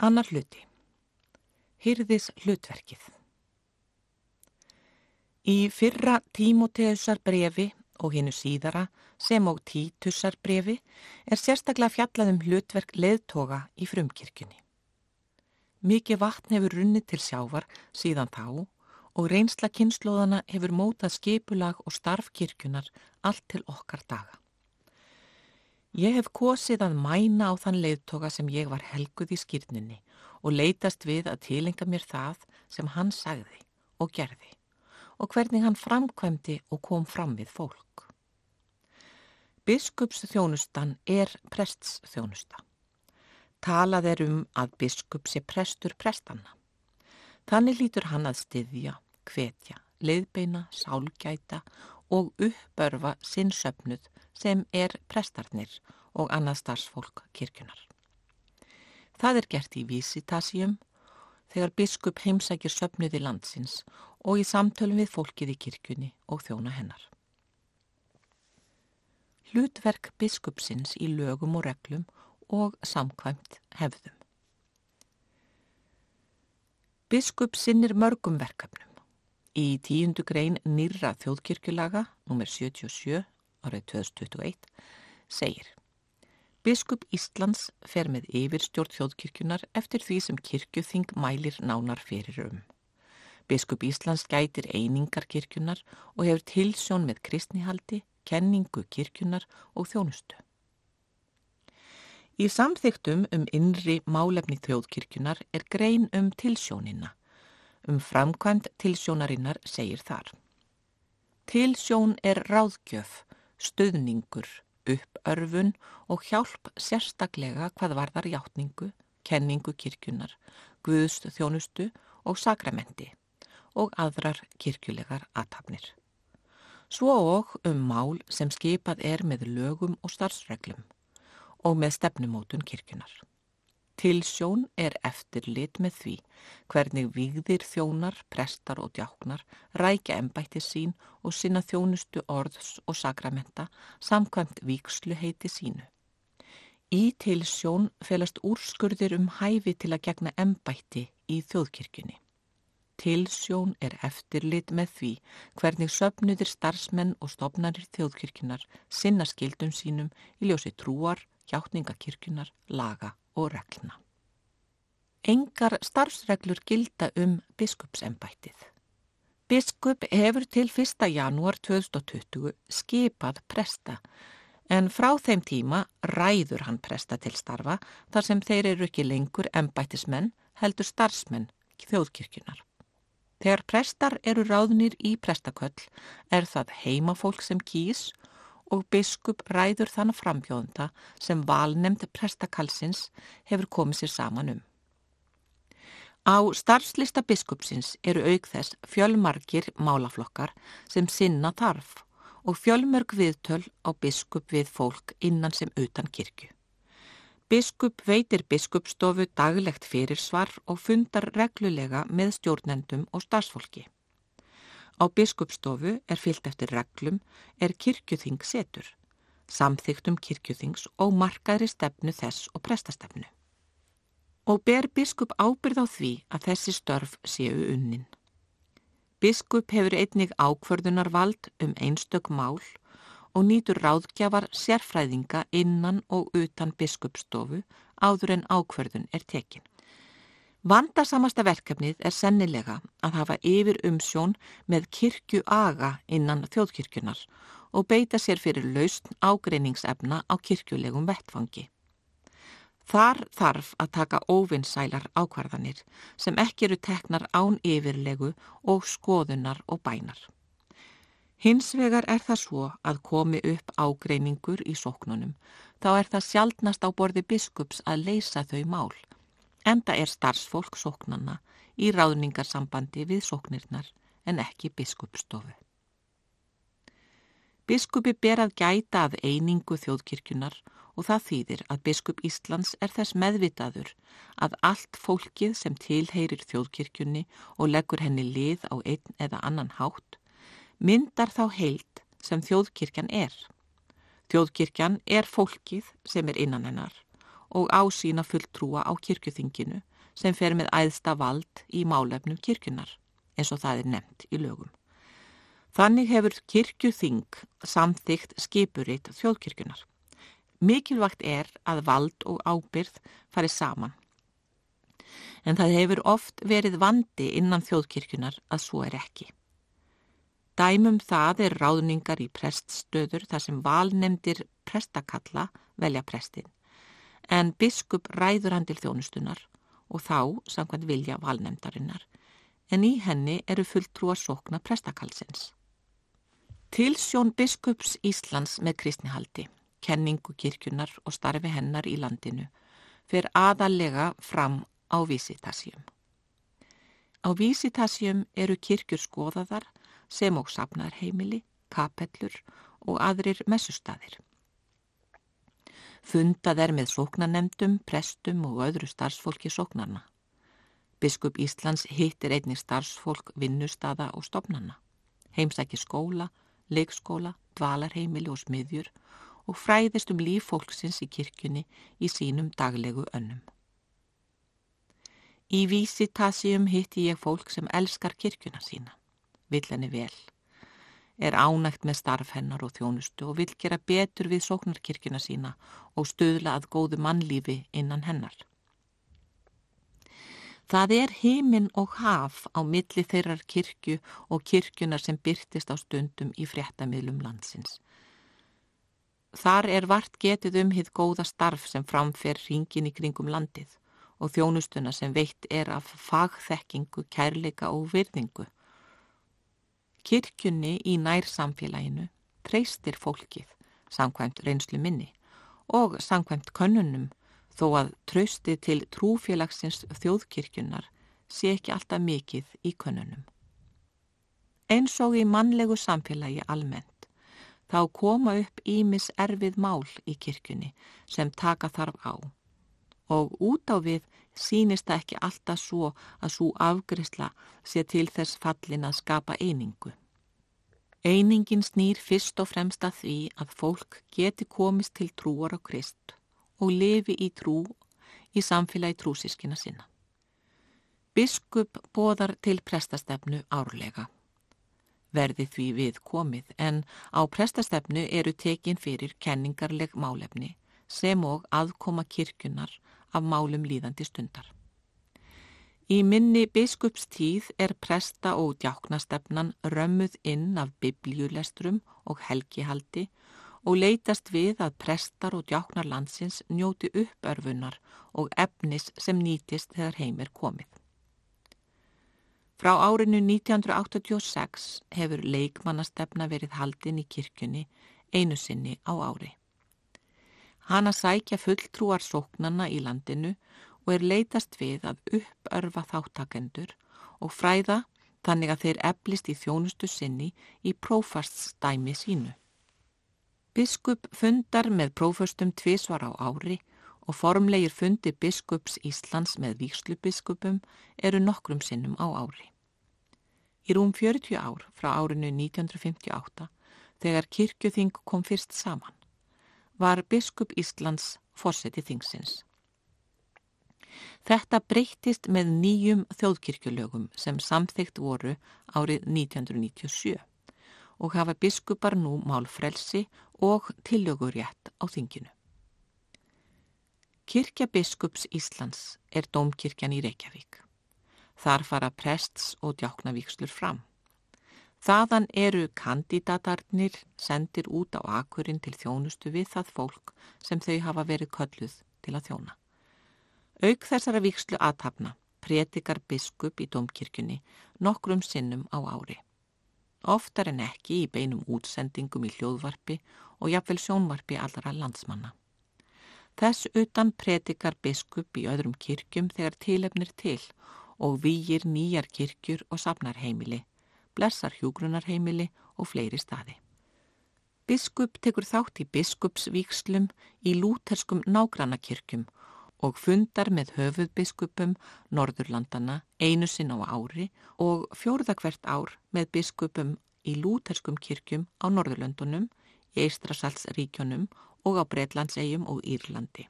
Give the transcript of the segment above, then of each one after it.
Annar hluti. Hyrðis hlutverkið. Í fyrra Tímoteusar brefi og hinnu síðara sem og Títusar brefi er sérstaklega fjallað um hlutverk leðtoga í frumkirkjunni. Mikið vatn hefur runnið til sjávar síðan þá og reynsla kynnslóðana hefur mótað skipulag og starfkirkjunar allt til okkar daga. Ég hef kosið að mæna á þann leiðtoga sem ég var helguð í skýrninni og leitast við að tilenga mér það sem hann sagði og gerði og hvernig hann framkvæmdi og kom fram við fólk. Biskups þjónustan er prests þjónusta. Talað er um að biskup sé prestur prestanna. Þannig lítur hann að styðja, hvetja, leiðbeina, sálgæta og uppörfa sinnsöfnuð sem er prestarnir og annað starfsfólk kirkjunar. Það er gert í Visitasíum þegar biskup heimsækir söfnuði landsins og í samtölum við fólkið í kirkjunni og þjóna hennar. Hlutverk biskupsins í lögum og reglum og samkvæmt hefðum. Biskup sinnir mörgum verkefnum. Í tíundu grein nýra þjóðkirkjulaga, nr. 77, árið 2021, segir Biskup Íslands fer með yfirstjórn þjóðkirkjunar eftir því sem kirkjuþing mælir nánar fyrir um. Biskup Íslands gætir einingar kirkjunar og hefur tilsjón með kristnihaldi, kenningu kirkjunar og þjónustu. Í samþygtum um innri málefni þjóðkirkjunar er grein um tilsjónina. Um framkvæmt tilsjónarinnar segir þar. Tilsjón er ráðgjöf stuðningur, uppörfun og hjálp sérstaklega hvað varðar hjáttningu, kenningu kirkjunar, guðst þjónustu og sakramenti og aðrar kirkjulegar aðtapnir. Svo og um mál sem skipað er með lögum og starfsreglum og með stefnumótun kirkjunar. Tilsjón er eftirlit með því hvernig vigðir þjónar, prestar og djáknar rækja ennbætti sín og sinna þjónustu orðs og sakramenta samkvæmt viksluheiti sínu. Í tilsjón felast úrskurðir um hæfi til að gegna ennbætti í þjóðkirkjunni. Tilsjón er eftirlit með því hvernig söpnuðir starfsmenn og stopnarir þjóðkirkjunar sinna skildum sínum í ljósi trúar, hjáttningakirkjunar, laga og regluna. Engar starfsreglur gilda um biskupsembættið. Biskup hefur til 1. janúar 2020 skipað presta en frá þeim tíma ræður hann presta til starfa þar sem þeir eru ekki lengur embættismenn heldur starfsmenn þjóðkirkjunar. Þegar prestar eru ráðnir í prestaköll er það heimafólk sem kýs og biskup ræður þann frambjóðunda sem valnemd prestakalsins hefur komið sér saman um. Á starfslista biskupsins eru auk þess fjölmarkir málaflokkar sem sinna þarf og fjölmörg viðtöl á biskup við fólk innan sem utan kirkju. Biskup veitir biskupstofu daglegt fyrirsvar og fundar reglulega með stjórnendum og starfsfólki. Á biskupstofu er fyllt eftir reglum er kirkjuþing setur, samþygtum kirkjuþings og markaðri stefnu þess og prestastefnu. Og ber biskup ábyrð á því að þessi störf séu unnin. Biskup hefur einnig ákvörðunar vald um einstök mál og nýtur ráðgjafar sérfræðinga innan og utan biskupstofu áður en ákvörðun er tekin. Vandarsamasta verkefnið er sennilega að hafa yfir umsjón með kirkju aga innan þjóðkirkjunar og beita sér fyrir lausn ágreiningsefna á kirkjulegum vettfangi. Þar þarf að taka óvinnsælar ákvarðanir sem ekki eru teknar án yfirlegu og skoðunar og bænar. Hins vegar er það svo að komi upp ágreiningur í sóknunum, þá er það sjálfnast á borði biskups að leysa þau mál Enda er starfsfólk sóknanna í ráðningarsambandi við sóknirnar en ekki biskupstofu. Biskupi ber að gæta að einingu þjóðkirkjunar og það þýðir að biskup Íslands er þess meðvitaður að allt fólkið sem tilheyrir þjóðkirkjunni og leggur henni lið á einn eða annan hátt myndar þá heilt sem þjóðkirkjan er. Þjóðkirkjan er fólkið sem er innan hennar og ásýna fulltrúa á kirkjuþinginu sem fer með æðsta vald í málefnum kirkjunar, eins og það er nefnt í lögum. Þannig hefur kirkjuþing samþygt skipuritt þjóðkirkjunar. Mikilvægt er að vald og ábyrð farið saman. En það hefur oft verið vandi innan þjóðkirkjunar að svo er ekki. Dæmum það er ráðningar í preststöður þar sem valnemdir prestakalla velja prestin en biskup ræður hann til þjónustunar og þá samkvæmt vilja valnemdarinnar en í henni eru fulltrúar sókna prestakallsins. Tilsjón biskups Íslands með kristnihaldi, kenningu kirkjunar og starfi hennar í landinu fer aðalega fram á vísitasjum. Á vísitasjum eru kirkjur skoðaðar sem og sapnarheimili, kapellur og aðrir messustæðir. Fundað er með sóknanemdum, prestum og öðru starfsfólki sóknarna. Biskup Íslands hittir einnig starfsfólk vinnustada og stopnarna. Heimsæki skóla, leikskóla, dvalarheimili og smiðjur og fræðist um líf fólksins í kirkjunni í sínum daglegu önnum. Í vísi tasíum hitti ég fólk sem elskar kirkjuna sína. Vill henni vel er ánægt með starf hennar og þjónustu og vil gera betur við sóknarkirkina sína og stöðla að góðu mannlífi innan hennar. Það er heiminn og haf á milli þeirrar kirkju og kirkjunar sem byrtist á stundum í fréttamiðlum landsins. Þar er vart getið um hitt góða starf sem framfer ringin í kringum landið og þjónustuna sem veitt er af fagþekkingu, kærleika og virðingu Kirkjunni í nær samfélaginu treystir fólkið samkvæmt reynslu minni og samkvæmt könnunum þó að trösti til trúfélagsins þjóðkirkjunar sé ekki alltaf mikið í könnunum. Eins og í mannlegu samfélagi almennt þá koma upp ímis erfið mál í kirkjunni sem taka þarf á og út á við sínist það ekki alltaf svo að svo afgriðsla sé til þess fallin að skapa einingu. Einingin snýr fyrst og fremst að því að fólk geti komist til trúar á Krist og lifi í trú í samfélagi trúsískina sinna. Biskup bóðar til prestastefnu árlega. Verði því við komið en á prestastefnu eru tekin fyrir kenningarleg málefni sem og aðkoma kirkunar af málum líðandi stundar. Í minni biskupstíð er presta og djáknastefnan römmuð inn af biblíulestrum og helgihaldi og leytast við að prestar og djáknar landsins njóti uppörfunar og efnis sem nýtist þegar heim er komið. Frá árinu 1986 hefur leikmannastefna verið haldin í kirkjunni einu sinni á ári. Hana sækja fulltrúar sóknana í landinu og er leitast við að uppörfa þáttakendur og fræða þannig að þeir eflist í þjónustu sinni í prófaststæmi sínu. Biskup fundar með prófastum tvísvar á ári og formlegir fundi biskups Íslands með víkslubiskupum eru nokkrum sinnum á ári. Í rúm 40 ár frá árinu 1958 þegar kirkjöþing kom fyrst saman var biskup Íslands fórseti þingsins. Þetta breyttist með nýjum þjóðkirkjulögum sem samþygt voru árið 1997 og hafa biskupar nú málfrelsi og tillögurétt á þinginu. Kirkja biskups Íslands er dómkirkjan í Reykjavík. Þar fara prests og djáknavíkslur fram. Þaðan eru kandidatarnir sendir út á akurinn til þjónustu við það fólk sem þau hafa verið kölluð til að þjóna. Auk þessara vikslu aðtapna pretikar biskup í domkirkjunni nokkrum sinnum á ári. Oftar en ekki í beinum útsendingum í hljóðvarpi og jafnvel sjónvarpi allra landsmanna. Þess utan pretikar biskup í öðrum kirkjum þegar tilefnir til og výir nýjar kirkjur og safnarheimili blessar hjúgrunarheimili og fleiri staði. Biskup tekur þátt í biskupsvíkslum í lúterskum nágrannakirkjum og fundar með höfuðbiskupum Norðurlandana einu sinn á ári og fjórðakvert ár með biskupum í lúterskum kirkjum á Norðurlöndunum, Eistrasalsríkjunum og á Breitlandsegjum og Írlandi.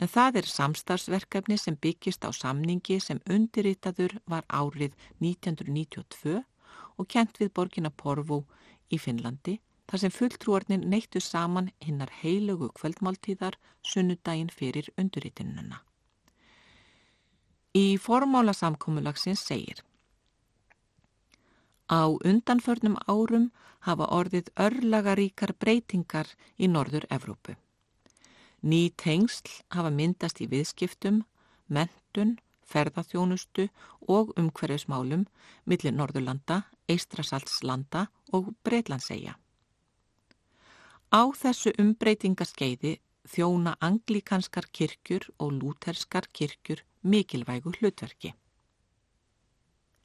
en það er samstarfsverkefni sem byggist á samningi sem undirritaður var árið 1992 og kent við borgina Porvo í Finnlandi þar sem fulltrúarnir neittu saman hinnar heilugu kvöldmáltíðar sunnudaginn fyrir undurritinununa. Í formála samkómulagsins segir Á undanförnum árum hafa orðið örlagaríkar breytingar í Norður Evrópu. Ný tengsl hafa myndast í viðskiptum, mentun, ferðarþjónustu og umhverfismálum millir Norðurlanda, Eistrasaltslanda og Breitlandsegja. Á þessu umbreytingaskeiði þjóna anglíkanskar kirkjur og lúterskar kirkjur mikilvægu hlutverki.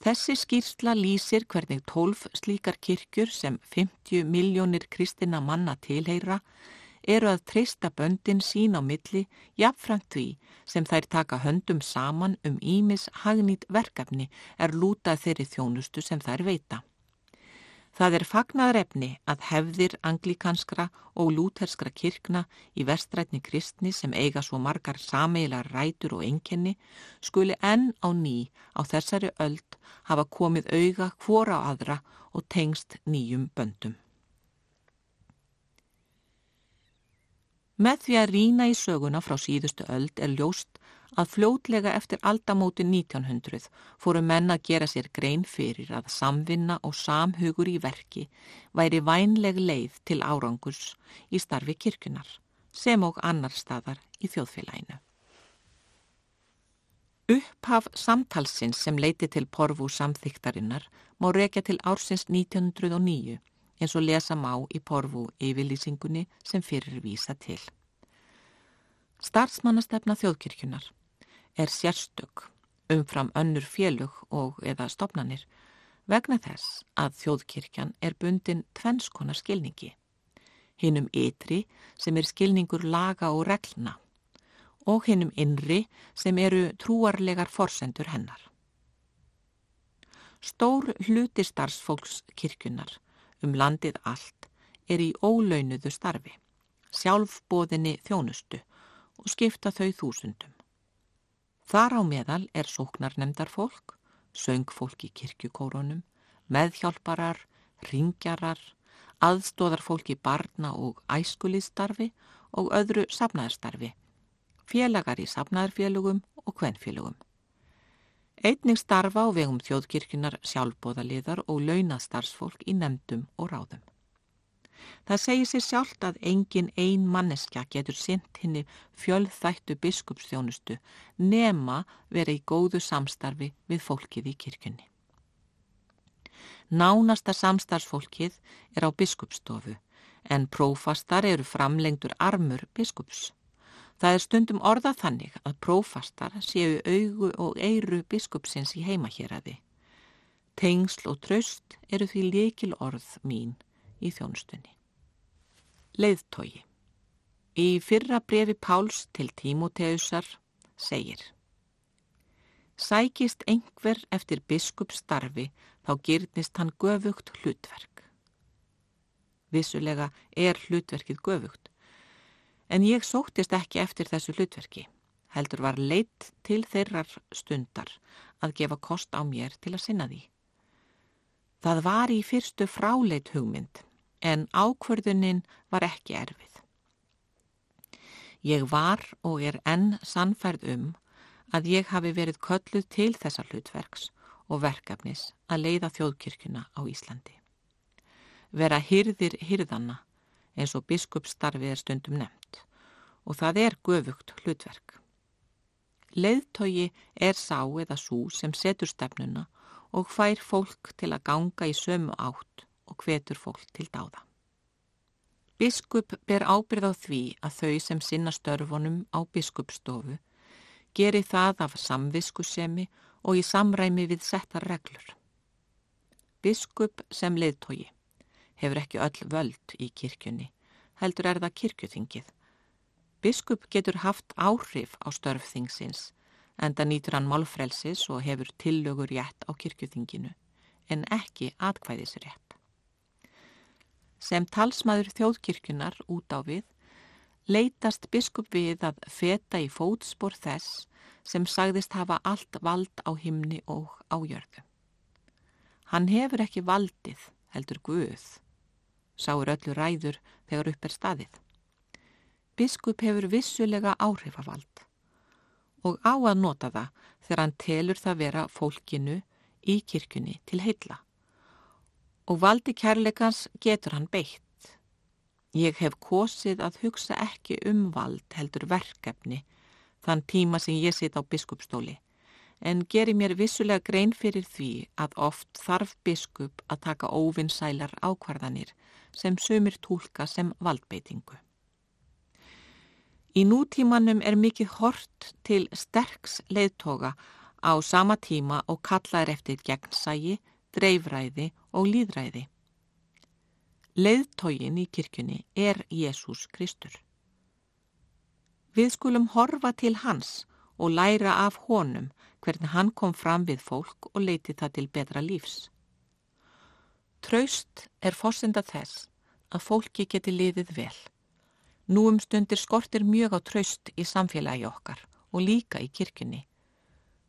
Þessi skýrsla lýsir hvernig tólf slíkar kirkjur sem 50 miljónir kristina manna tilheyra eru að treysta böndin sín á milli jafnframt því sem þær taka höndum saman um ímis hagnít verkefni er lútað þeirri þjónustu sem þær veita. Það er fagnaðrefni að hefðir anglikanskra og lúterskra kirkna í vestrætni kristni sem eiga svo margar sameilar rætur og enkenni skuli enn á ný á þessari öld hafa komið auga hvora aðra og tengst nýjum böndum. Með því að rína í söguna frá síðustu öld er ljóst að fljótlega eftir aldamóti 1900 fóru menn að gera sér grein fyrir að samvinna og samhugur í verki væri vænleg leið til árangurs í starfi kirkunar sem og annar staðar í þjóðfélaginu. Upphaf samtalsins sem leiti til porfu samþyktarinnar má rekja til ársins 1909 eins og lesa má í porfu yfirlýsingunni sem fyrir vísa til. Starfsmannastefna þjóðkirkjunar er sérstök umfram önnur félug og eða stopnanir vegna þess að þjóðkirkjan er bundin tvennskonar skilningi. Hinnum ytri sem er skilningur laga og reglna og hinnum innri sem eru trúarlegar forsendur hennar. Stór hluti starfsfólks kirkjunar um landið allt er í ólaunuðu starfi, sjálfbóðinni þjónustu og skipta þau þúsundum. Þar á meðal er sóknarnemdar fólk, söngfólk í kirkjukórunum, meðhjálparar, ringjarar, aðstóðarfólk í barna og æskulíðstarfi og öðru safnaðarstarfi, félagar í safnaðarfélugum og kvennfélugum. Einnig starfa á vegum þjóðkirkjunar sjálfbóðaliðar og launastarfsfólk í nefndum og ráðum. Það segir sér sjálft að engin ein manneskja getur sint henni fjölþættu biskupsþjónustu nema verið í góðu samstarfi við fólkið í kirkjunni. Nánasta samstarfsfólkið er á biskupsstofu en prófastar eru framlengtur armur biskups. Það er stundum orðað þannig að prófastar séu augu og eiru biskupsins í heimaheraði. Tengsl og tröst eru því likil orð mín í þjónustunni. Leiðtogi Í fyrra brefi Páls til Tímoteusar segir Sækist einhver eftir biskupsstarfi þá gyrnist hann göfugt hlutverk. Vissulega er hlutverkið göfugt En ég sóttist ekki eftir þessu hlutverki. Heldur var leitt til þeirrar stundar að gefa kost á mér til að sinna því. Það var í fyrstu fráleit hugmynd en ákvörðunin var ekki erfið. Ég var og er enn sannfærð um að ég hafi verið kölluð til þessa hlutverks og verkefnis að leiða þjóðkirkuna á Íslandi. Vera hyrðir hyrðanna eins og biskupsstarfið er stundum nefnt og það er göfugt hlutverk. Leðtogi er sá eða svo sem setur stefnuna og fær fólk til að ganga í sömu átt og hvetur fólk til dáða. Biskup ber ábyrð á því að þau sem sinna störfunum á biskupstofu geri það af samviskusemi og í samræmi við settar reglur. Biskup sem leðtogi hefur ekki öll völd í kirkjunni, heldur er það kirkjuþingið. Biskup getur haft áhrif á störfþingsins, enda nýtur hann málfrelsis og hefur tillögur rétt á kirkjuþinginu, en ekki atkvæðisrétt. Sem talsmaður þjóðkirkjunar út á við leitast biskup við að feta í fótspor þess sem sagðist hafa allt vald á himni og á jörðu. Hann hefur ekki valdið, heldur Guð. Sáur öllu ræður þegar upp er staðið. Biskup hefur vissulega áhrifavald og á að nota það þegar hann telur það vera fólkinu í kirkunni til heilla. Og valdi kærleikans getur hann beitt. Ég hef kosið að hugsa ekki um vald heldur verkefni þann tíma sem ég sit á biskupstóli en geri mér vissulega grein fyrir því að oft þarf biskup að taka óvinnsælar ákvarðanir sem sömur tólka sem valdbeitingu. Í nútímanum er mikið hort til sterks leiðtoga á sama tíma og kallar eftir gegnsægi, dreifræði og líðræði. Leðtógin í kirkjunni er Jésús Kristur. Við skulum horfa til hans og læra af honum hvernig hann kom fram við fólk og leiti það til betra lífs. Traust er fórsenda þess að fólki geti liðið vel. Nú um stundir skortir mjög á traust í samfélagi okkar og líka í kirkjunni.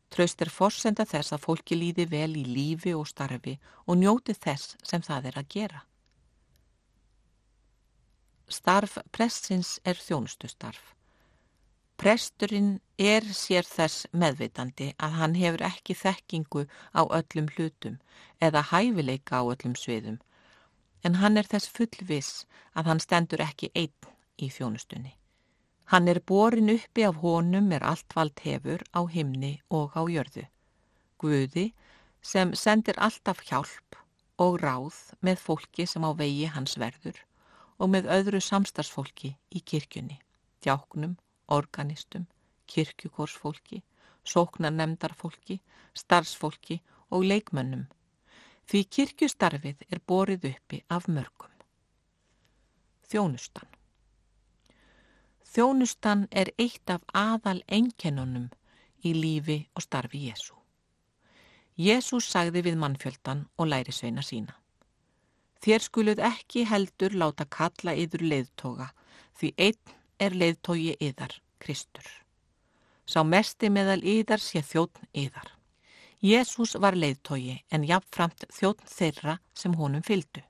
Traust er fórsenda þess að fólki líði vel í lífi og starfi og njóti þess sem það er að gera. Starf pressins er þjónustustarf. Presturinn er sér þess meðveitandi að hann hefur ekki þekkingu á öllum hlutum eða hæfileika á öllum sviðum, en hann er þess fullvis að hann stendur ekki einn í þjónustunni. Hann er borin uppi af honum er allt vald hefur á himni og á jörðu. Guði sem sendir alltaf hjálp og ráð með fólki sem á vegi hans verður og með öðru samstagsfólki í kirkjunni, djáknum, organistum, kirkjukorsfólki, sóknarnemdarfólki, starfsfólki og leikmönnum. Því kirkjustarfið er borið uppi af mörgum. Þjónustan Þjónustan er eitt af aðal einkennunum í lífi og starfi Jésu. Jésús sagði við mannfjöldan og læri sveina sína. Þér skuluð ekki heldur láta kalla yður leiðtoga, því einn er leiðtogi yðar, Kristur. Sá mesti meðal yðar sé þjóttn yðar. Jésús var leiðtogi en jafnframt þjóttn þeirra sem honum fyldu.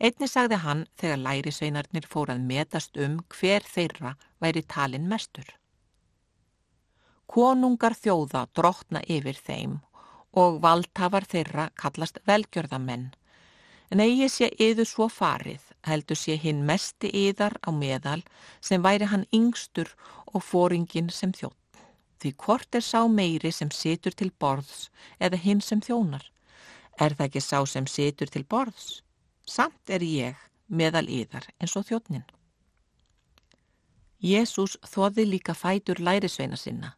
Einni sagði hann þegar lærisveinarnir fórað metast um hver þeirra væri talin mestur. Konungar þjóða drotna yfir þeim og valdhafar þeirra kallast velgjörðamenn en eigi sé yður svo farið, heldur sé hinn mesti yðar á meðal sem væri hann yngstur og fóringin sem þjótt. Því hvort er sá meiri sem situr til borðs eða hinn sem þjónar? Er það ekki sá sem situr til borðs? Samt er ég meðal yðar eins og þjóttnin. Jésús þóði líka fætur lærisveina sinna,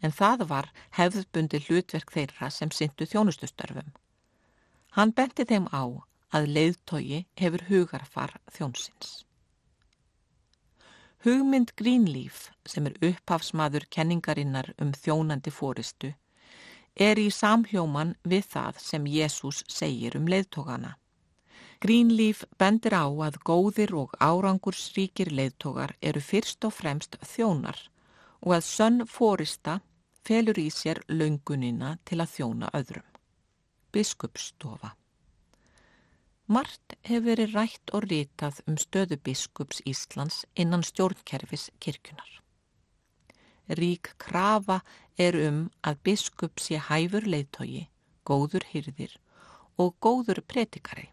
en það var hefðbundi hlutverk þeirra sem syndu þjónustustörfum. Hann benti þeim á að leiðtogi hefur hugarfar þjónsins. Hugmynd Greenleaf, sem er upphafsmaður kenningarinnar um þjónandi fóristu, er í samhljóman við það sem Jésús segir um leiðtogana. Greenleaf bendir á að góðir og árangursríkir leiðtogar eru fyrst og fremst þjónar og að sönn fórista felur í sér laungunina til að þjóna öðrum. Biskupsstofa Mart hefur verið rætt og ritað um stöðu biskups Íslands innan stjórnkerfis kirkunar. Rík krafa er um að biskup sé hæfur leiðtogi, góður hyrðir og góður pretikari.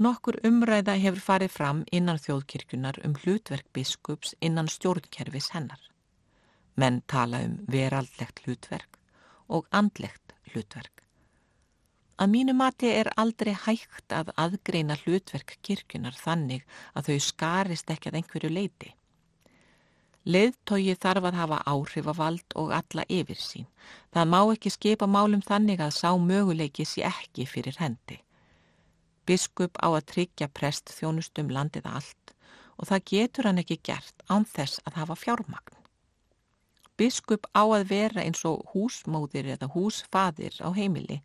Nokkur umræða hefur farið fram innan þjóðkirkunar um hlutverk biskups innan stjórnkerfis hennar. Menn tala um veraldlegt hlutverk og andlegt hlutverk. Að mínu mati er aldrei hægt að aðgreina hlutverk kirkunar þannig að þau skarist ekki að einhverju leiti. Leðtógi þarf að hafa áhrifavald og alla yfir sín. Það má ekki skipa málum þannig að sá möguleiki sé ekki fyrir hendi. Biskup á að tryggja prest þjónustum landið allt og það getur hann ekki gert án þess að hafa fjármagn. Biskup á að vera eins og húsmóðir eða húsfadir á heimili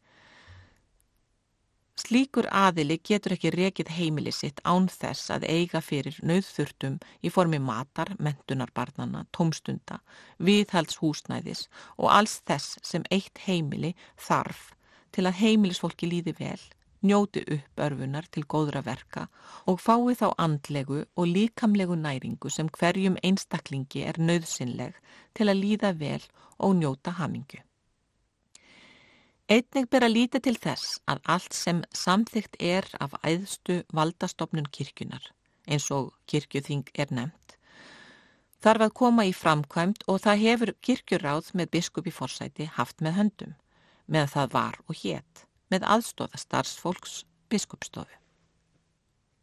Slíkur aðili getur ekki rekið heimili sitt án þess að eiga fyrir nöðþurftum í formi matar, mentunarbarnana, tómstunda, viðhaldshúsnæðis og alls þess sem eitt heimili þarf til að heimilisfólki líði vel, njóti upp örfunar til góðra verka og fái þá andlegu og líkamlegu næringu sem hverjum einstaklingi er nöðsynleg til að líða vel og njóta hamingu. Einnig ber að líti til þess að allt sem samþygt er af æðstu valdastofnun kirkjunar, eins og kirkjuþing er nefnt, þarf að koma í framkvæmt og það hefur kirkjuráð með biskup í forsæti haft með höndum, með það var og hétt, með aðstóða starfsfólks biskupstofu.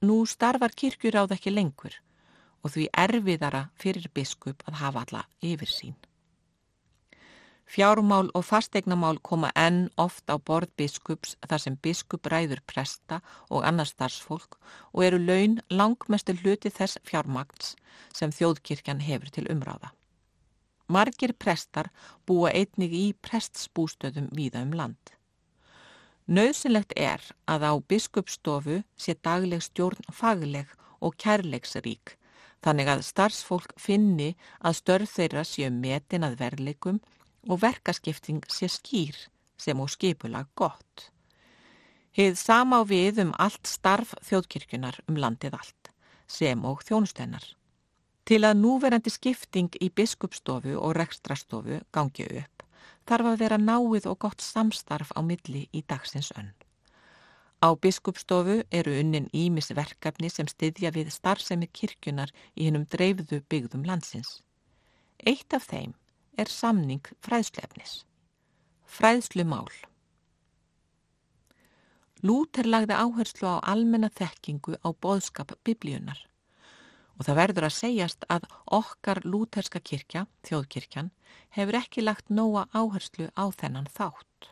Nú starfar kirkjuráð ekki lengur og því erfiðara fyrir biskup að hafa alla yfir sín. Fjármál og fastegnamál koma enn oft á borð biskups þar sem biskup ræður presta og annars starfsfólk og eru laun langmestu hluti þess fjármagns sem þjóðkirkjan hefur til umráða. Margir prestar búa einnig í prestsbústöðum víða um land. Nauðsynlegt er að á biskupstofu sé dagleg stjórn fagleg og kærleiksrík þannig að starfsfólk finni að störð þeirra séu metin að verleikum og verkaskipting sé skýr sem og skipulag gott. Hið sama á við um allt starf þjóðkirkjunar um landið allt, sem og þjónustennar. Til að núverandi skipting í biskupstofu og rekstrastofu gangi upp, þarf að vera náið og gott samstarf á milli í dagsins önn. Á biskupstofu eru unnin ímis verkefni sem styðja við starfsemi kirkjunar í hennum dreifðu byggðum landsins. Eitt af þeim er samning fræðslefnis. Fræðslumál Lúter lagði áherslu á almenna þekkingu á boðskap biblíunar og það verður að segjast að okkar lúterska kirkja, þjóðkirkjan, hefur ekki lagt nóa áherslu á þennan þátt.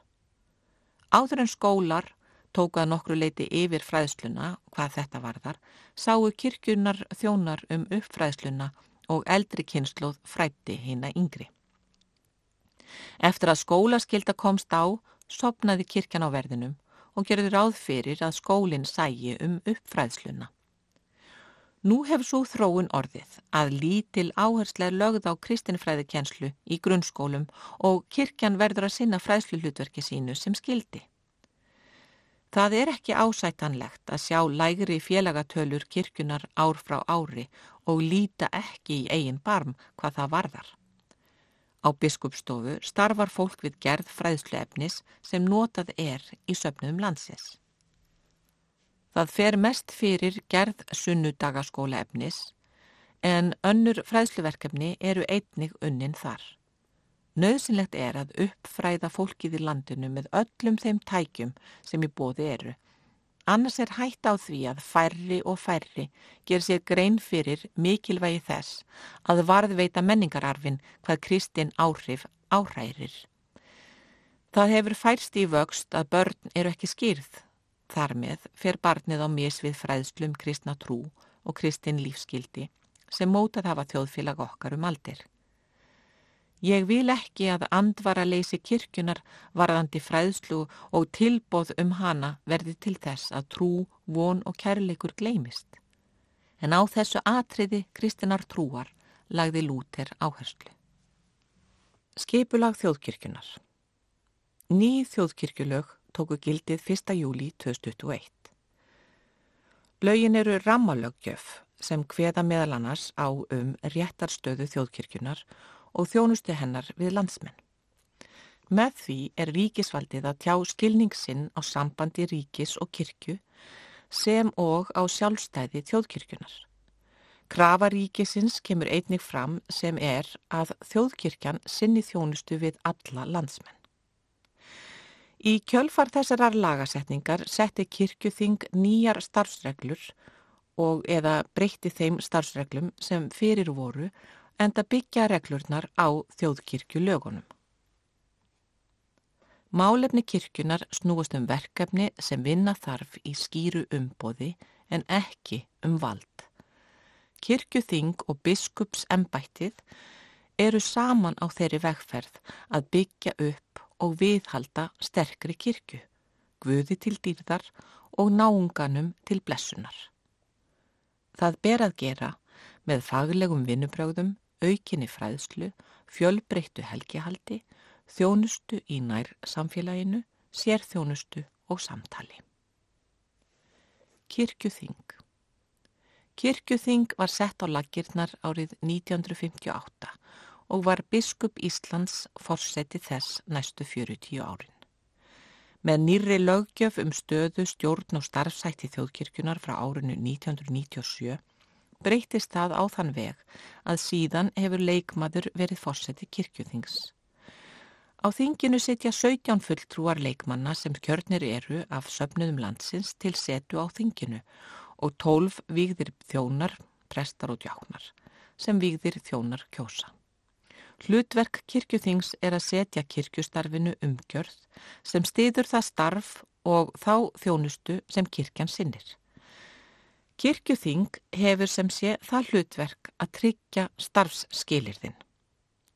Áður en skólar tókuða nokkru leiti yfir fræðsluna, hvað þetta varðar, sáu kirkjunar þjónar um uppfræðsluna og eldri kynsluð frætti hýna yngri. Eftir að skólaskilda komst á, sopnaði kirkjan á verðinum og gerði ráð fyrir að skólinn sægi um uppfræðsluna. Nú hefur svo þróun orðið að lítil áherslega lögð á kristinfræðikenslu í grunnskólum og kirkjan verður að sinna fræðsluhlutverki sínu sem skildi. Það er ekki ásætanlegt að sjá lægri félagatölur kirkjunar ár frá ári og líta ekki í eigin barm hvað það varðar. Á biskupstofu starfar fólk við gerð fræðsluefnis sem notað er í söpnum landsins. Það fer mest fyrir gerð sunnudagaskóla efnis en önnur fræðsluverkefni eru einnig unnin þar. Nauðsynlegt er að uppfræða fólkið í landinu með öllum þeim tækjum sem í bóði eru Annars er hægt á því að færri og færri ger sér grein fyrir mikilvægi þess að varðveita menningararfin hvað Kristinn áhrif áhrærir. Það hefur færst í vöxt að börn eru ekki skýrð. Þar með fer barnið á misvið fræðslum kristna trú og kristinn lífskildi sem mótað hafa þjóðfélag okkar um aldir. Ég vil ekki að andvara leysi kirkjunar varðandi fræðslu og tilbóð um hana verði til þess að trú, von og kærleikur gleimist. En á þessu atriði kristinar trúar lagði Lúter áherslu. Skipulag þjóðkirkjunar Ný þjóðkirkjulög tóku gildið 1. júli 2021. Lögin eru rammalöggjöf sem hveða meðal annars á um réttarstöðu þjóðkirkjunar og þjónustu hennar við landsmenn. Með því er ríkisvaldið að tjá skilningsinn á sambandi ríkis og kirkju sem og á sjálfstæði þjóðkirkjunar. Krafa ríkisins kemur einnig fram sem er að þjóðkirkjan sinni þjónustu við alla landsmenn. Í kjölfar þessarar lagasetningar setti kirkjuþing nýjar starfsreglur og eða breytti þeim starfsreglum sem fyrir voru en það byggja reglurnar á þjóðkirkju lögunum. Málefni kirkjunar snúast um verkefni sem vinna þarf í skýru umbóði en ekki um vald. Kirkjuþing og biskups embættið eru saman á þeirri vegferð að byggja upp og viðhalda sterkri kirkju, guði til dýrðar og náunganum til blessunar. Það ber að gera með faglegum vinnubröðum, aukinni fræðslu, fjölbreyttu helgihaldi, þjónustu í nær samfélaginu, sérþjónustu og samtali. Kirkjuþing Kirkjuþing var sett á lagirnar árið 1958 og var biskup Íslands forseti þess næstu 40 árin. Með nýri löggjöf um stöðu stjórn og starfsætti þjóðkirkjunar frá árinu 1997 breytist það á þann veg að síðan hefur leikmaður verið fórseti kirkjuþings. Á þinginu setja 17 fulltrúar leikmanna sem kjörnir eru af söfnuðum landsins til setu á þinginu og 12 výgðir þjónar, prestar og djáknar sem výgðir þjónar kjósa. Hlutverk kirkjuþings er að setja kirkjustarfinu umgjörð sem stiður það starf og þá þjónustu sem kirkjan sinnir. Kirkjuþing hefur sem sé það hlutverk að tryggja starfsskilirðin.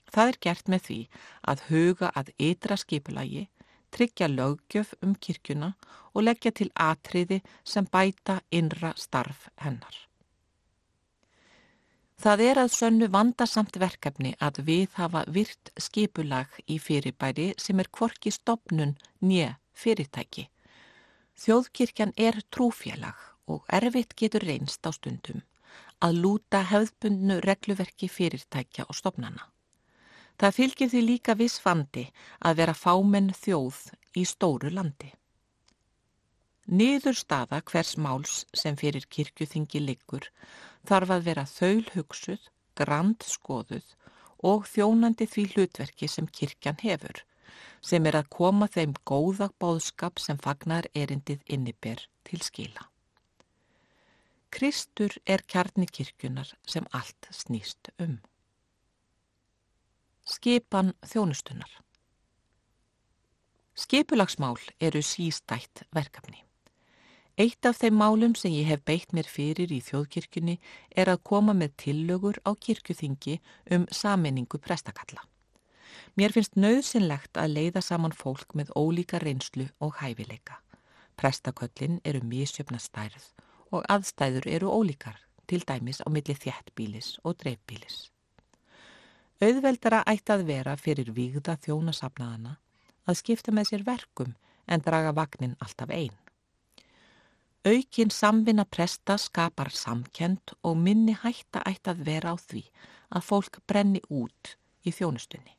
Það er gert með því að huga að ytra skipulagi, tryggja lögjöf um kirkjuna og leggja til atriði sem bæta innra starf hennar. Það er að sönnu vandarsamt verkefni að við hafa virt skipulag í fyrirbæri sem er kvorki stopnun nýja fyrirtæki. Þjóðkirkjan er trúfélag og erfitt getur reynst á stundum að lúta hefðbundnu regluverki fyrirtækja og stopnana. Það fylgir því líka viss fandi að vera fámenn þjóð í stóru landi. Niður staða hvers máls sem fyrir kirkjuþingi liggur þarf að vera þaul hugsuð, grand skoðuð og þjónandi því hlutverki sem kirkjan hefur, sem er að koma þeim góða bóðskap sem fagnar erindið inniber til skila. Kristur er kjarni kirkjunar sem allt snýst um. Skipan þjónustunar Skipulagsmál eru sístætt verkefni. Eitt af þeim málum sem ég hef beitt mér fyrir í þjóðkirkjunni er að koma með tillögur á kirkjuþingi um saminningu prestakalla. Mér finnst nöðsynlegt að leiða saman fólk með ólíka reynslu og hæfileika. Prestaköllin eru mísjöfna stærð og aðstæður eru ólíkar, til dæmis á milli þjættbílis og dreifbílis. Auðveldara ætti að vera fyrir výgða þjónasafnaðana að skipta með sér verkum en draga vagnin alltaf einn. Aukin samvinna presta skapar samkend og minni hætta ætti að vera á því að fólk brenni út í þjónustunni.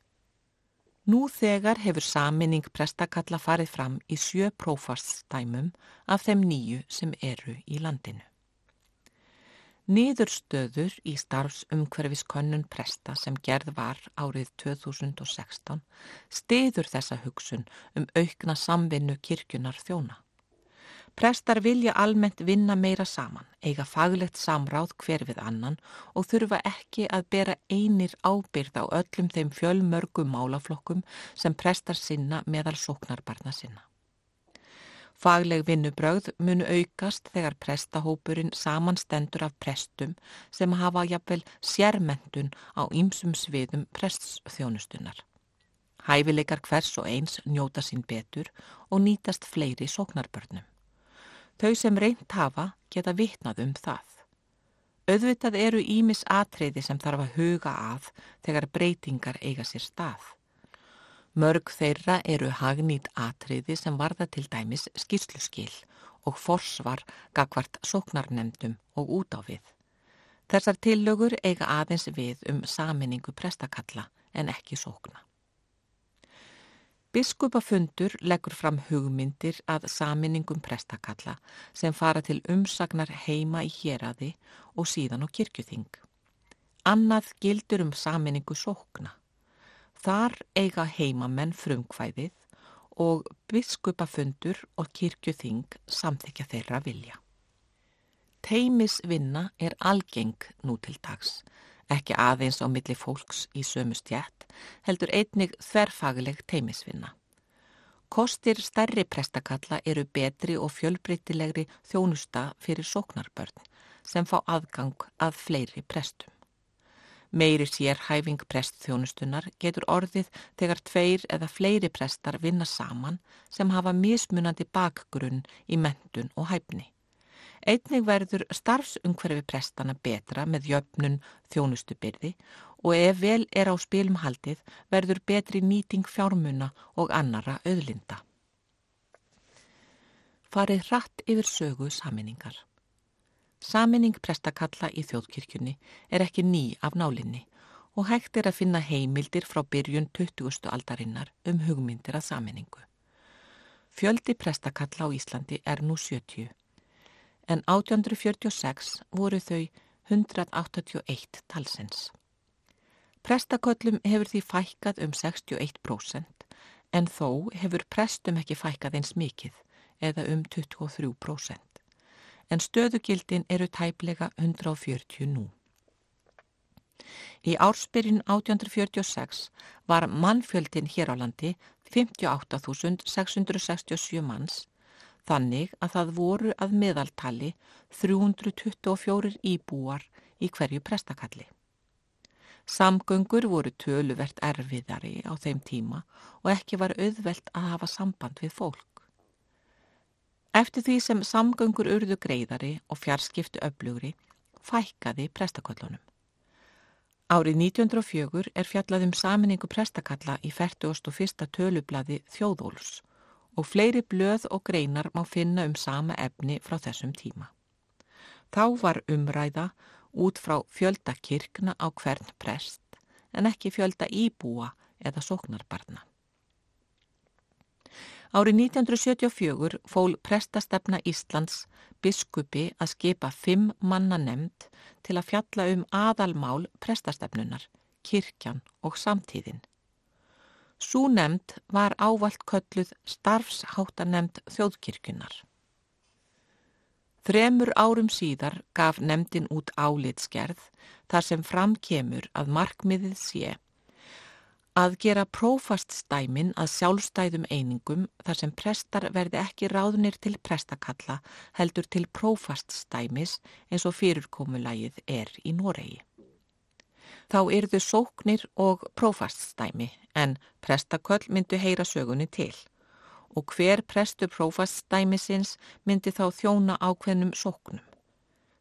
Nú þegar hefur saminning prestakalla farið fram í sjö prófarstæmum af þeim nýju sem eru í landinu. Nýðurstöður í starfsumhverfiskönnun presta sem gerð var árið 2016 stiður þessa hugsun um aukna samvinnu kirkjunar þjóna. Prestar vilja almennt vinna meira saman, eiga faglegt samráð hver við annan og þurfa ekki að bera einir ábyrð á öllum þeim fjölmörgum málaflokkum sem prestar sinna meðal sóknarbarna sinna. Fagleg vinnubröð munu aukast þegar prestahópurinn samanstendur af prestum sem hafa jafnvel sérmentun á ýmsum sviðum prestsþjónustunar. Hæfileikar hvers og eins njóta sín betur og nýtast fleiri sóknarbörnum. Þau sem reynt hafa geta vitnað um það. Öðvitað eru ímis atriði sem þarf að huga að þegar breytingar eiga sér stað. Mörg þeirra eru hagnýtt atriði sem varða til dæmis skýrsluskil og forsvar gagvart sóknarnemdum og út á við. Þessar tillögur eiga aðeins við um saminningu prestakalla en ekki sókna. Biskupafundur leggur fram hugmyndir að saminningum prestakalla sem fara til umsagnar heima í héradi og síðan á kirkjuþing. Annað gildur um saminningu sókna. Þar eiga heimamenn frumkvæðið og biskupafundur og kirkjuþing samþykja þeirra vilja. Teimisvinna er algeng nú til dags ekki aðeins á milli fólks í sömu stjætt, heldur einnig þverfagileg teimisvinna. Kostir stærri prestakalla eru betri og fjölbreytilegri þjónusta fyrir sóknarbörn sem fá aðgang að fleiri prestum. Meiri sérhæfing prestþjónustunar getur orðið þegar tveir eða fleiri prestar vinna saman sem hafa mismunandi bakgrunn í mentun og hæfni. Einnig verður starfsungverfi prestana betra með jöfnun þjónustubyrði og ef vel er á spilum haldið verður betri nýting fjármuna og annara auðlinda. Farið hratt yfir sögu saminningar. Saminning prestakalla í þjóðkirkjunni er ekki ný af nálinni og hægt er að finna heimildir frá byrjun 20. aldarinnar um hugmyndir að saminningu. Fjöldi prestakalla á Íslandi er nú 70 en 1846 voru þau 181 talsins. Prestaköllum hefur því fækkað um 61% en þó hefur prestum ekki fækkað eins mikið eða um 23%. En stöðugildin eru tæplega 140 nú. Í ársbyrjun 1846 var mannfjöldin hér á landi 58.667 manns þannig að það voru að meðaltali 324 íbúar í hverju prestakalli. Samgöngur voru töluvert erfiðari á þeim tíma og ekki var auðvelt að hafa samband við fólk. Eftir því sem samgöngur urðu greiðari og fjarskiptu öflugri, fækkaði prestaköllunum. Árið 1904 er fjallaðum saminningu prestakalla í 41. tölublaði Þjóðóls og fleiri blöð og greinar má finna um sama efni frá þessum tíma. Þá var umræða út frá fjölda kirkna á hvern prest en ekki fjölda íbúa eða sóknarbarna. Árið 1974 fól prestastefna Íslands biskupi að skipa fimm manna nefnd til að fjalla um aðalmál prestastefnunar, kirkjan og samtíðin. Sú nefnd var ávalt kölluð starfsháttanemnd þjóðkirkjunar. Þremur árum síðar gaf nefndin út álitskerð þar sem fram kemur að markmiðið sé að gera prófaststæmin að sjálfstæðum einingum þar sem prestar verði ekki ráðnir til prestakalla heldur til prófaststæmis eins og fyrirkomulagið er í Noregi þá yrðu sóknir og prófaststæmi en prestaköll myndu heyra sögunni til og hver prestu prófaststæmisins myndi þá þjóna ákveðnum sóknum.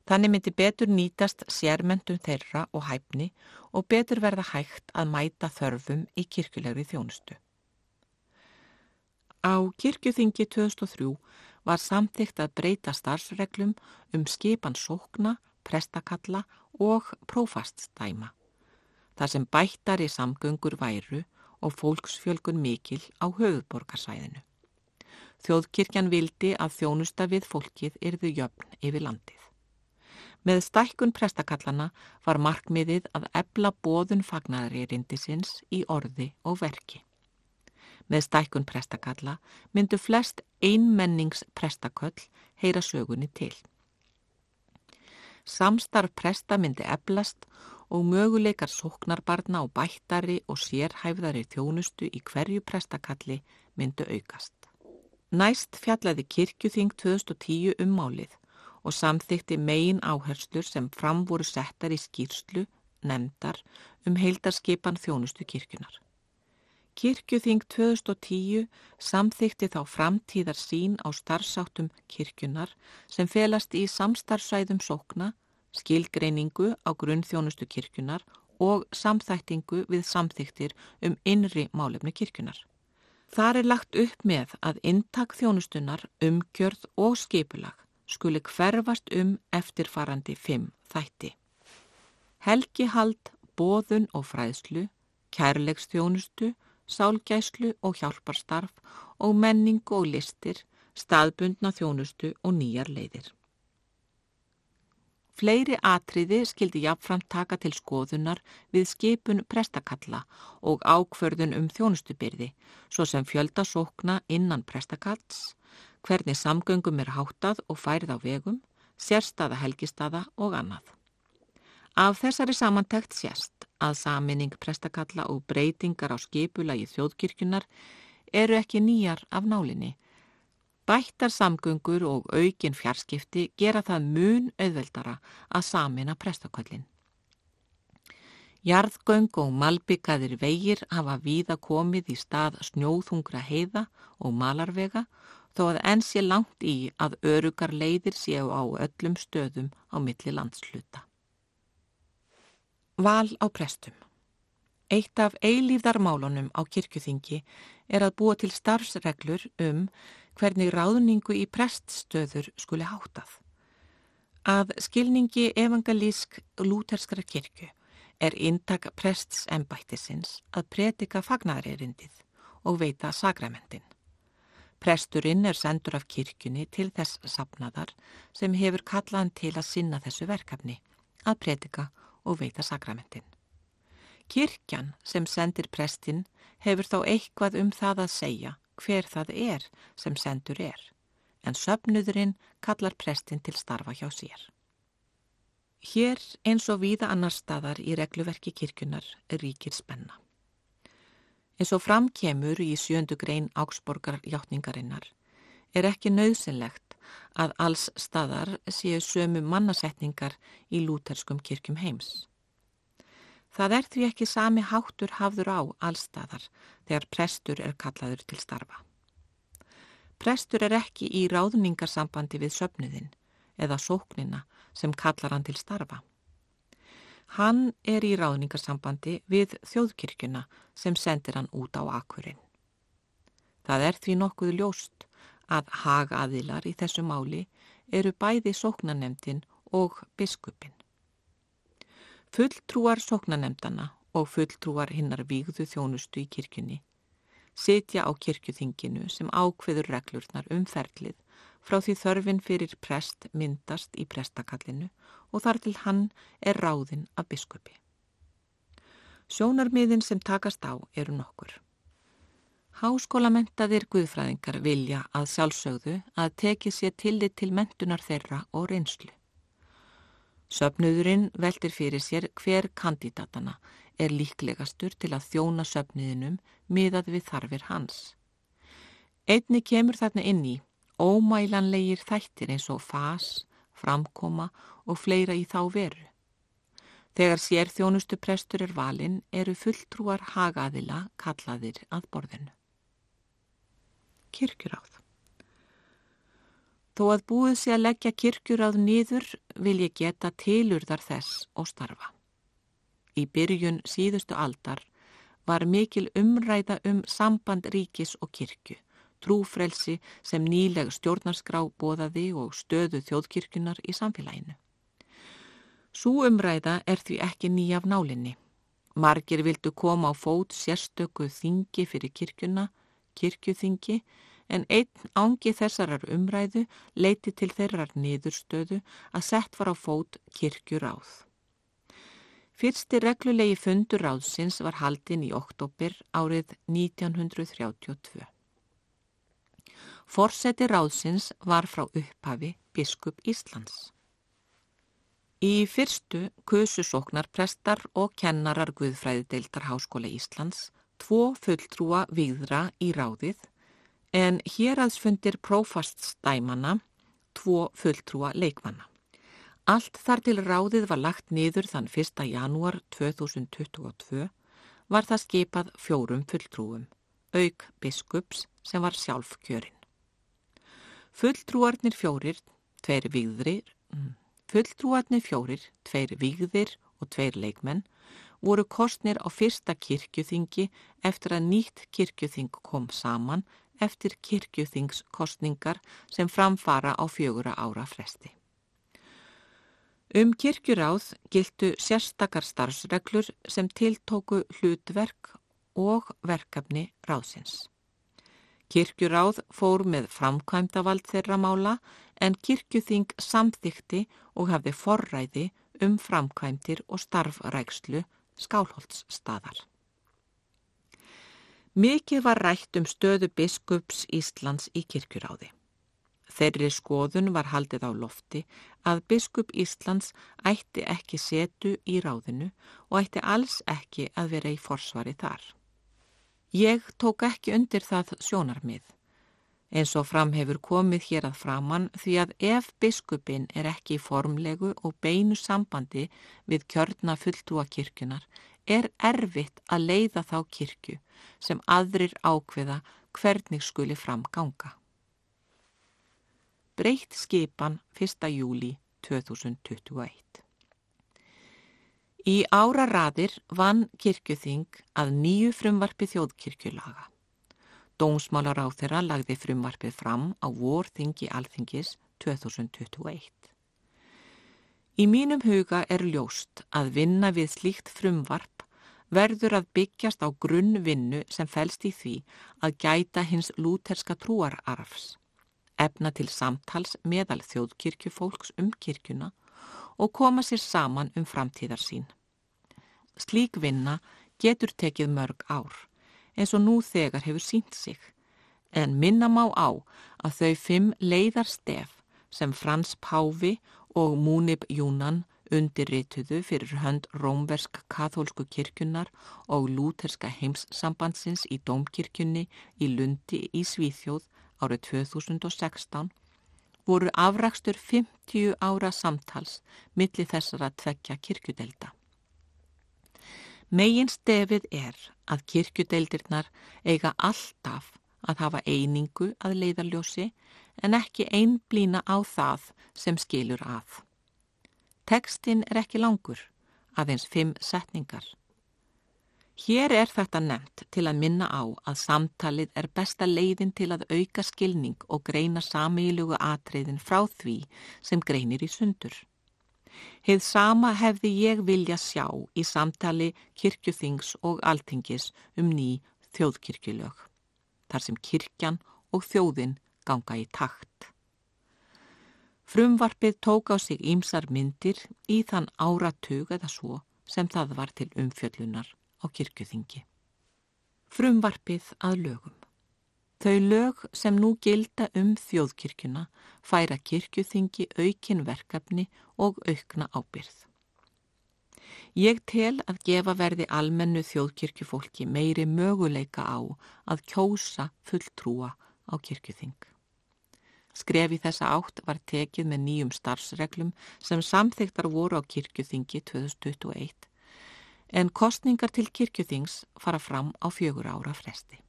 Þannig myndi betur nýtast sérmendum þeirra og hæfni og betur verða hægt að mæta þörfum í kirkulegri þjónustu. Á kirkjuþingi 2003 var samþygt að breyta starfsreglum um skipan sókna, prestakalla og prófaststæma þar sem bættari samgöngur væru og fólksfjölgun mikil á höfuborgarsvæðinu. Þjóðkirkjan vildi að þjónusta við fólkið yrðu jöfn yfir landið. Með stækkun prestakallana var markmiðið að ebla bóðun fagnari rindisins í orði og verki. Með stækkun prestakalla myndu flest einmennings prestaköll heyra sögunni til. Samstarf presta myndi eblast og möguleikar sóknarbarna og bættari og sérhæfðari þjónustu í hverju prestakalli myndu aukast. Næst fjallaði kirkjuþing 2010 um málið og samþykti megin áherslur sem fram voru settar í skýrslu, nefndar, um heildarskipan þjónustu kirkjunar. Kirkjuþing 2010 samþykti þá framtíðar sín á starfsáttum kirkjunar sem felast í samstarfsæðum sókna skilgreiningu á grunnþjónustu kirkjunar og samþættingu við samþyktir um innri málefni kirkjunar. Þar er lagt upp með að intak þjónustunar, umgjörð og skipulag skuli hverfast um eftirfarandi fimm þætti. Helgihald, bóðun og fræðslu, kærleikstjónustu, sálgæslu og hjálparstarf og menning og listir, staðbundna þjónustu og nýjar leiðir. Fleiri atriði skildi jáfnframt taka til skoðunar við skipun prestakalla og ákförðun um þjónustubyrði, svo sem fjöldasókna innan prestakalls, hvernig samgöngum er háttað og færið á vegum, sérstaða helgistada og annað. Af þessari samantækt sérst að saminning prestakalla og breytingar á skipulagi þjóðkirkjunar eru ekki nýjar af nálinni, Bættar samgöngur og aukin fjarskipti gera það mun auðveldara að samina prestaköllin. Jarðgöng og malbyggaðir vegir hafa víða komið í stað snjóðhungra heiða og malarvega þó að enn sé langt í að örugar leiðir séu á öllum stöðum á milli landsluta. Val á prestum Eitt af eilífðarmálunum á kirkjuþingi er að búa til starfsreglur um hvernig ráðningu í preststöður skuli hátað. Að skilningi evangelísk lúterskara kirkju er intak prests embættisins að predika fagnarerindið og veita sakramentin. Presturinn er sendur af kirkjunni til þess sapnaðar sem hefur kallaðan til að sinna þessu verkefni, að predika og veita sakramentin. Kirkjan sem sendir prestinn hefur þá eitthvað um það að segja hver það er sem sendur er, en söpnuðurinn kallar prestinn til starfa hjá sér. Hér eins og víða annar staðar í regluverki kirkunar ríkir spenna. Eins og framkemur í sjöndu grein áksborgar hjáttningarinnar er ekki nöðsynlegt að alls staðar séu sömu mannasetningar í lúterskum kirkjum heims. Það er því ekki sami háttur hafður á allstaðar þegar prestur er kallaður til starfa. Prestur er ekki í ráðningarsambandi við söpnuðin eða sóknina sem kallar hann til starfa. Hann er í ráðningarsambandi við þjóðkirkjuna sem sendir hann út á akkurinn. Það er því nokkuð ljóst að hagaðilar í þessu máli eru bæði sóknanemdin og biskupin. Fulltrúar sóknanemdana og fulltrúar hinnar vígðu þjónustu í kirkjunni sitja á kirkjuþinginu sem ákveður reglurnar umferðlið frá því þörfin fyrir prest myndast í prestakallinu og þar til hann er ráðinn af biskupi. Sjónarmiðin sem takast á eru nokkur. Háskólamentaðir guðfræðingar vilja að sjálfsögðu að teki sér tillit til mentunar þeirra og reynslu. Söpnuðurinn veldir fyrir sér hver kandidatana er líklegastur til að þjóna söpniðinum miðað við þarfir hans. Einni kemur þarna inn í ómælanlegir þættir eins og fas, framkoma og fleira í þá veru. Þegar sér þjónustu prestur er valinn eru fulltrúar hagaðila kallaðir að borðinu. Kirkjuráð Þó að búið sé að leggja kirkjuráð nýður vil ég geta tilurðar þess og starfa. Í byrjun síðustu aldar var mikil umræða um samband ríkis og kirkju trúfrelsi sem nýleg stjórnarskrá bóðaði og stöðu þjóðkirkjunar í samfélaginu. Sú umræða er því ekki nýjaf nálinni. Margir vildu koma á fót sérstöku þingi fyrir kirkjuna, kirkjuþingi, en einn ángi þessarar umræðu leiti til þeirrar niðurstöðu að sett var á fót kirkjuráð. Fyrsti reglulegi fundur ráðsins var haldinn í oktober árið 1932. Forseti ráðsins var frá upphafi biskup Íslands. Í fyrstu kususóknar prestar og kennarar Guðfræðideildar Háskóla Íslands tvo fulltrúa viðra í ráðið en hér aðsfundir prófaststæmana tvo fulltrúa leikmanna. Allt þar til ráðið var lagt niður þann 1. janúar 2022 var það skipað fjórum fulltrúum, auk biskups sem var sjálf kjörinn. Fulltrúarnir fjórir, tveir vigðrir, mm, fulltrúarnir fjórir, tveir vigðir og tveir leikmenn voru kostnir á fyrsta kirkjuþingi eftir að nýtt kirkjuþing kom saman eftir kirkjuþingskostningar sem framfara á fjögura ára fresti. Um kirkjuráð gildu sérstakar starfsreglur sem tiltóku hlutverk og verkefni ráðsins. Kirkjuráð fór með framkvæmdavald þeirra mála en kirkjuþing samþykti og hafði forræði um framkvæmdir og starfrækslu skálholtsstaðar. Mikið var rætt um stöðu biskups Íslands í kirkjuráði. Þeirri skoðun var haldið á lofti að biskup Íslands ætti ekki setu í ráðinu og ætti alls ekki að vera í forsvari þar. Ég tók ekki undir það sjónarmið, eins og fram hefur komið hér að framann því að ef biskupin er ekki í formlegu og beinu sambandi við kjörna fulltúa kirkunar er erfitt að leiða þá kirkju sem aðrir ákveða hvernig skuli fram ganga. Breytt skipan 1. júli 2021 Í áraraðir vann kirkjuþing að nýju frumvarfi þjóðkirkjulaga. Dómsmálar á þeirra lagði frumvarfið fram á vorþingi alþingis 2021. Í mínum huga er ljóst að vinna við slíkt frumvarp verður að byggjast á grunnvinnu sem fælst í því að gæta hins lúterska trúararfs, efna til samtals meðal þjóðkirkjufólks um kirkjuna og koma sér saman um framtíðar sín. Slík vinna getur tekið mörg ár, eins og nú þegar hefur sínt sig, en minna má á að þau fimm leiðarstef sem Frans Páfi og Múnib Júnan undirrituðu fyrir hönd rómversk kathólsku kirkjunar og lúterska heimssambandsins í Dómkirkjunni í Lundi í Svíþjóð árið 2016 voru afrakstur 50 ára samtals millir þessara tvekja kirkjudelda. Megin stefið er að kirkjudeldirnar eiga alltaf að hafa einingu að leiðarljósi en ekki einblýna á það sem skilur að. Tekstinn er ekki langur, aðeins fimm setningar. Hér er þetta nefnt til að minna á að samtalið er besta leiðin til að auka skilning og greina samílugu atriðin frá því sem greinir í sundur. Heið sama hefði ég vilja sjá í samtali kirkjuþings og altingis um ný þjóðkirkjulög, þar sem kirkjan og þjóðin ganga í takt. Frumvarpið tók á sig ímsar myndir í þann áratug eða svo sem það var til umfjöllunar á kirkjuþingi. Frumvarpið að lögum. Þau lög sem nú gilda um þjóðkirkjuna færa kirkjuþingi aukin verkefni og aukna ábyrð. Ég tel að gefa verði almennu þjóðkirkjufólki meiri möguleika á að kjósa fulltrúa á kirkjuþing. Skref í þessa átt var tekið með nýjum starfsreglum sem samþygtar voru á kirkjuþingi 2021 en kostningar til kirkjuþings fara fram á fjögur ára fresti.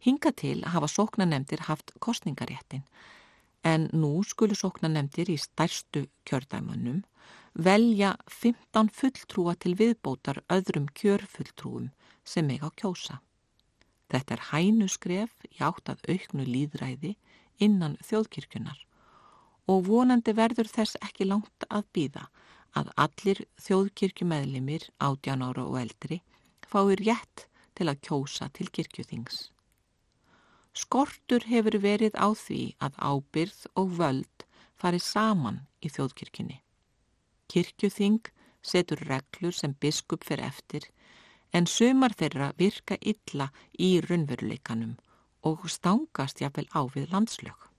Hinga til hafa sóknanemdir haft kostningaréttin en nú skulu sóknanemdir í stærstu kjördæmanum velja 15 fulltrúa til viðbótar öðrum kjörfulltrúum sem meg á kjósa. Þetta er hænu skref í átt að auknu líðræði innan þjóðkirkjunar og vonandi verður þess ekki langt að býða að allir þjóðkirkjumeðlimir, átján ára og eldri, fái rétt til að kjósa til kirkjuþings. Skortur hefur verið á því að ábyrð og völd fari saman í þjóðkirkjunni. Kirkjuþing setur reglur sem biskup fyrir eftir en sömar þeirra virka illa í raunveruleikanum og stangast jáfnvel á við landslög.